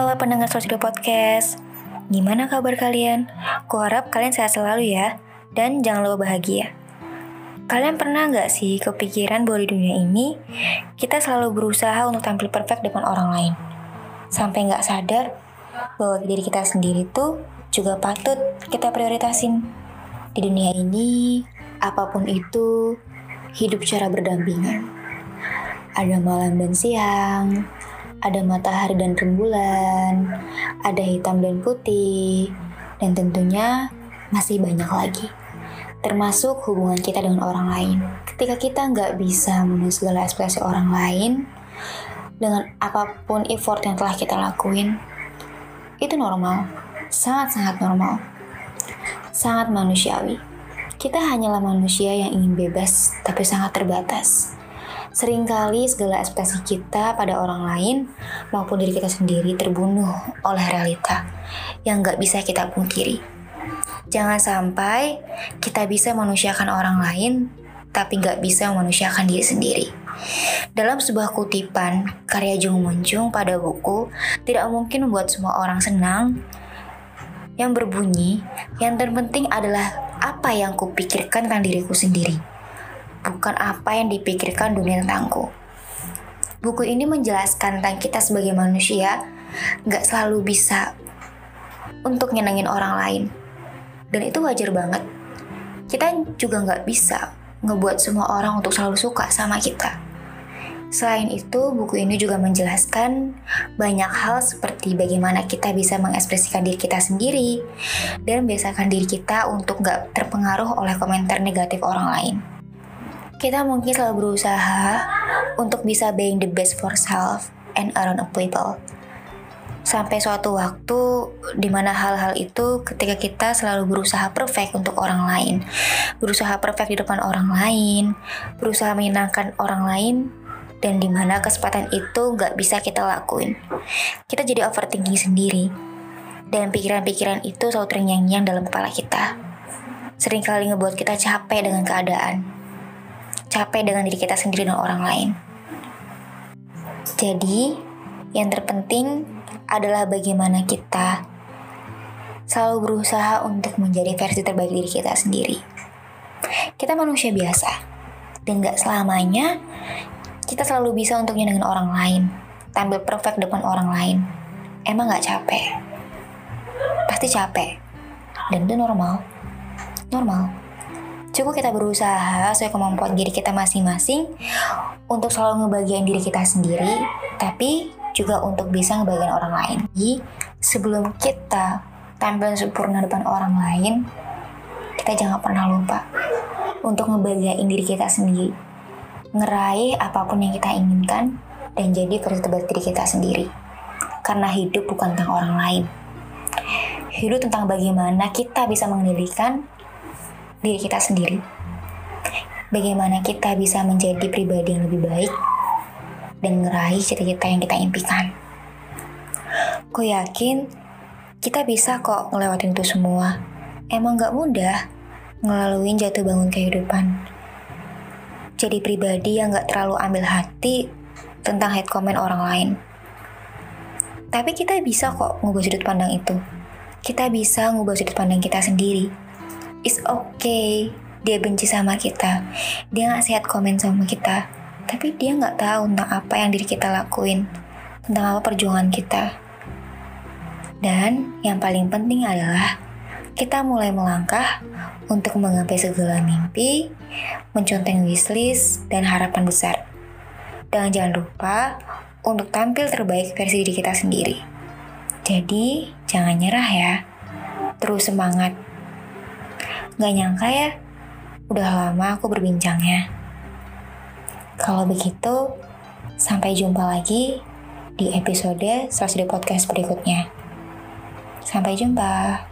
Halo pendengar Sosial Podcast, gimana kabar kalian? Kuharap kalian sehat selalu ya, dan jangan lupa bahagia. Kalian pernah nggak sih kepikiran bahwa di dunia ini kita selalu berusaha untuk tampil perfect depan orang lain, sampai nggak sadar bahwa diri kita sendiri tuh juga patut kita prioritasin. Di dunia ini, apa pun itu, hidup secara berdampingan. Ada malam dan siang, ada matahari dan rembulan, ada hitam dan putih, dan tentunya masih banyak lagi. Termasuk hubungan kita dengan orang lain. Ketika kita nggak bisa memenuhi segala ekspresi orang lain, dengan apa pun effort yang telah kita lakuin, itu normal. Sangat-sangat normal. Sangat manusiawi. Kita hanyalah manusia yang ingin bebas, tapi sangat terbatas Seringkali segala ekspresi kita pada orang lain maupun diri kita sendiri terbunuh oleh realita yang gak bisa kita pungkiri. Jangan sampai kita bisa manusiakan orang lain tapi gak bisa memanusiakan diri sendiri. Dalam sebuah kutipan karya Jung Muncung pada buku Tidak Mungkin Membuat Semua Orang Senang yang berbunyi, yang terpenting adalah apa yang kupikirkan tentang diriku sendiri bukan apa yang dipikirkan dunia tentangku. Buku ini menjelaskan tentang kita sebagai manusia gak selalu bisa untuk nyenengin orang lain. Dan itu wajar banget. Kita juga gak bisa ngebuat semua orang untuk selalu suka sama kita. Selain itu, buku ini juga menjelaskan banyak hal seperti bagaimana kita bisa mengekspresikan diri kita sendiri dan membiasakan diri kita untuk gak terpengaruh oleh komentar negatif orang lain kita mungkin selalu berusaha untuk bisa being the best for self and around people. Sampai suatu waktu di mana hal-hal itu ketika kita selalu berusaha perfect untuk orang lain, berusaha perfect di depan orang lain, berusaha menyenangkan orang lain, dan di mana kesempatan itu nggak bisa kita lakuin. Kita jadi overthinking sendiri, dan pikiran-pikiran itu selalu ternyanyi dalam kepala kita. Seringkali ngebuat kita capek dengan keadaan capek dengan diri kita sendiri dan orang lain. Jadi, yang terpenting adalah bagaimana kita selalu berusaha untuk menjadi versi terbaik diri kita sendiri. Kita manusia biasa, dan gak selamanya kita selalu bisa untuk nyenengin orang lain, tampil perfect depan orang lain. Emang gak capek? Pasti capek, dan itu normal. Normal. Cukup kita berusaha sesuai kemampuan diri kita masing-masing untuk selalu ngebagian diri kita sendiri, tapi juga untuk bisa ngebagian orang lain. Jadi, sebelum kita tampil sempurna depan orang lain, kita jangan pernah lupa untuk ngebagian diri kita sendiri. Ngeraih apa pun yang kita inginkan dan jadi versi terbaik diri kita sendiri. Karena hidup bukan tentang orang lain. Hidup tentang bagaimana kita bisa mengendalikan diri kita sendiri. Bagaimana kita bisa menjadi pribadi yang lebih baik dan ngeraih cita-cita yang kita impikan. Ku yakin kita bisa kok ngelewatin itu semua. Emang gak mudah ngelaluin jatuh bangun kehidupan. Jadi pribadi yang gak terlalu ambil hati tentang head comment orang lain. Tapi kita bisa kok ngubah sudut pandang itu. Kita bisa ngubah sudut pandang kita sendiri it's okay dia benci sama kita dia nggak sehat komen sama kita tapi dia nggak tahu tentang apa yang diri kita lakuin tentang apa perjuangan kita dan yang paling penting adalah kita mulai melangkah untuk menggapai segala mimpi, menconteng wishlist, dan harapan besar. Dan jangan lupa untuk tampil terbaik versi diri kita sendiri. Jadi, jangan nyerah ya. Terus semangat. Gak nyangka ya, udah lama aku berbincangnya. Kalau begitu, sampai jumpa lagi di episode Selasih Podcast berikutnya. Sampai jumpa.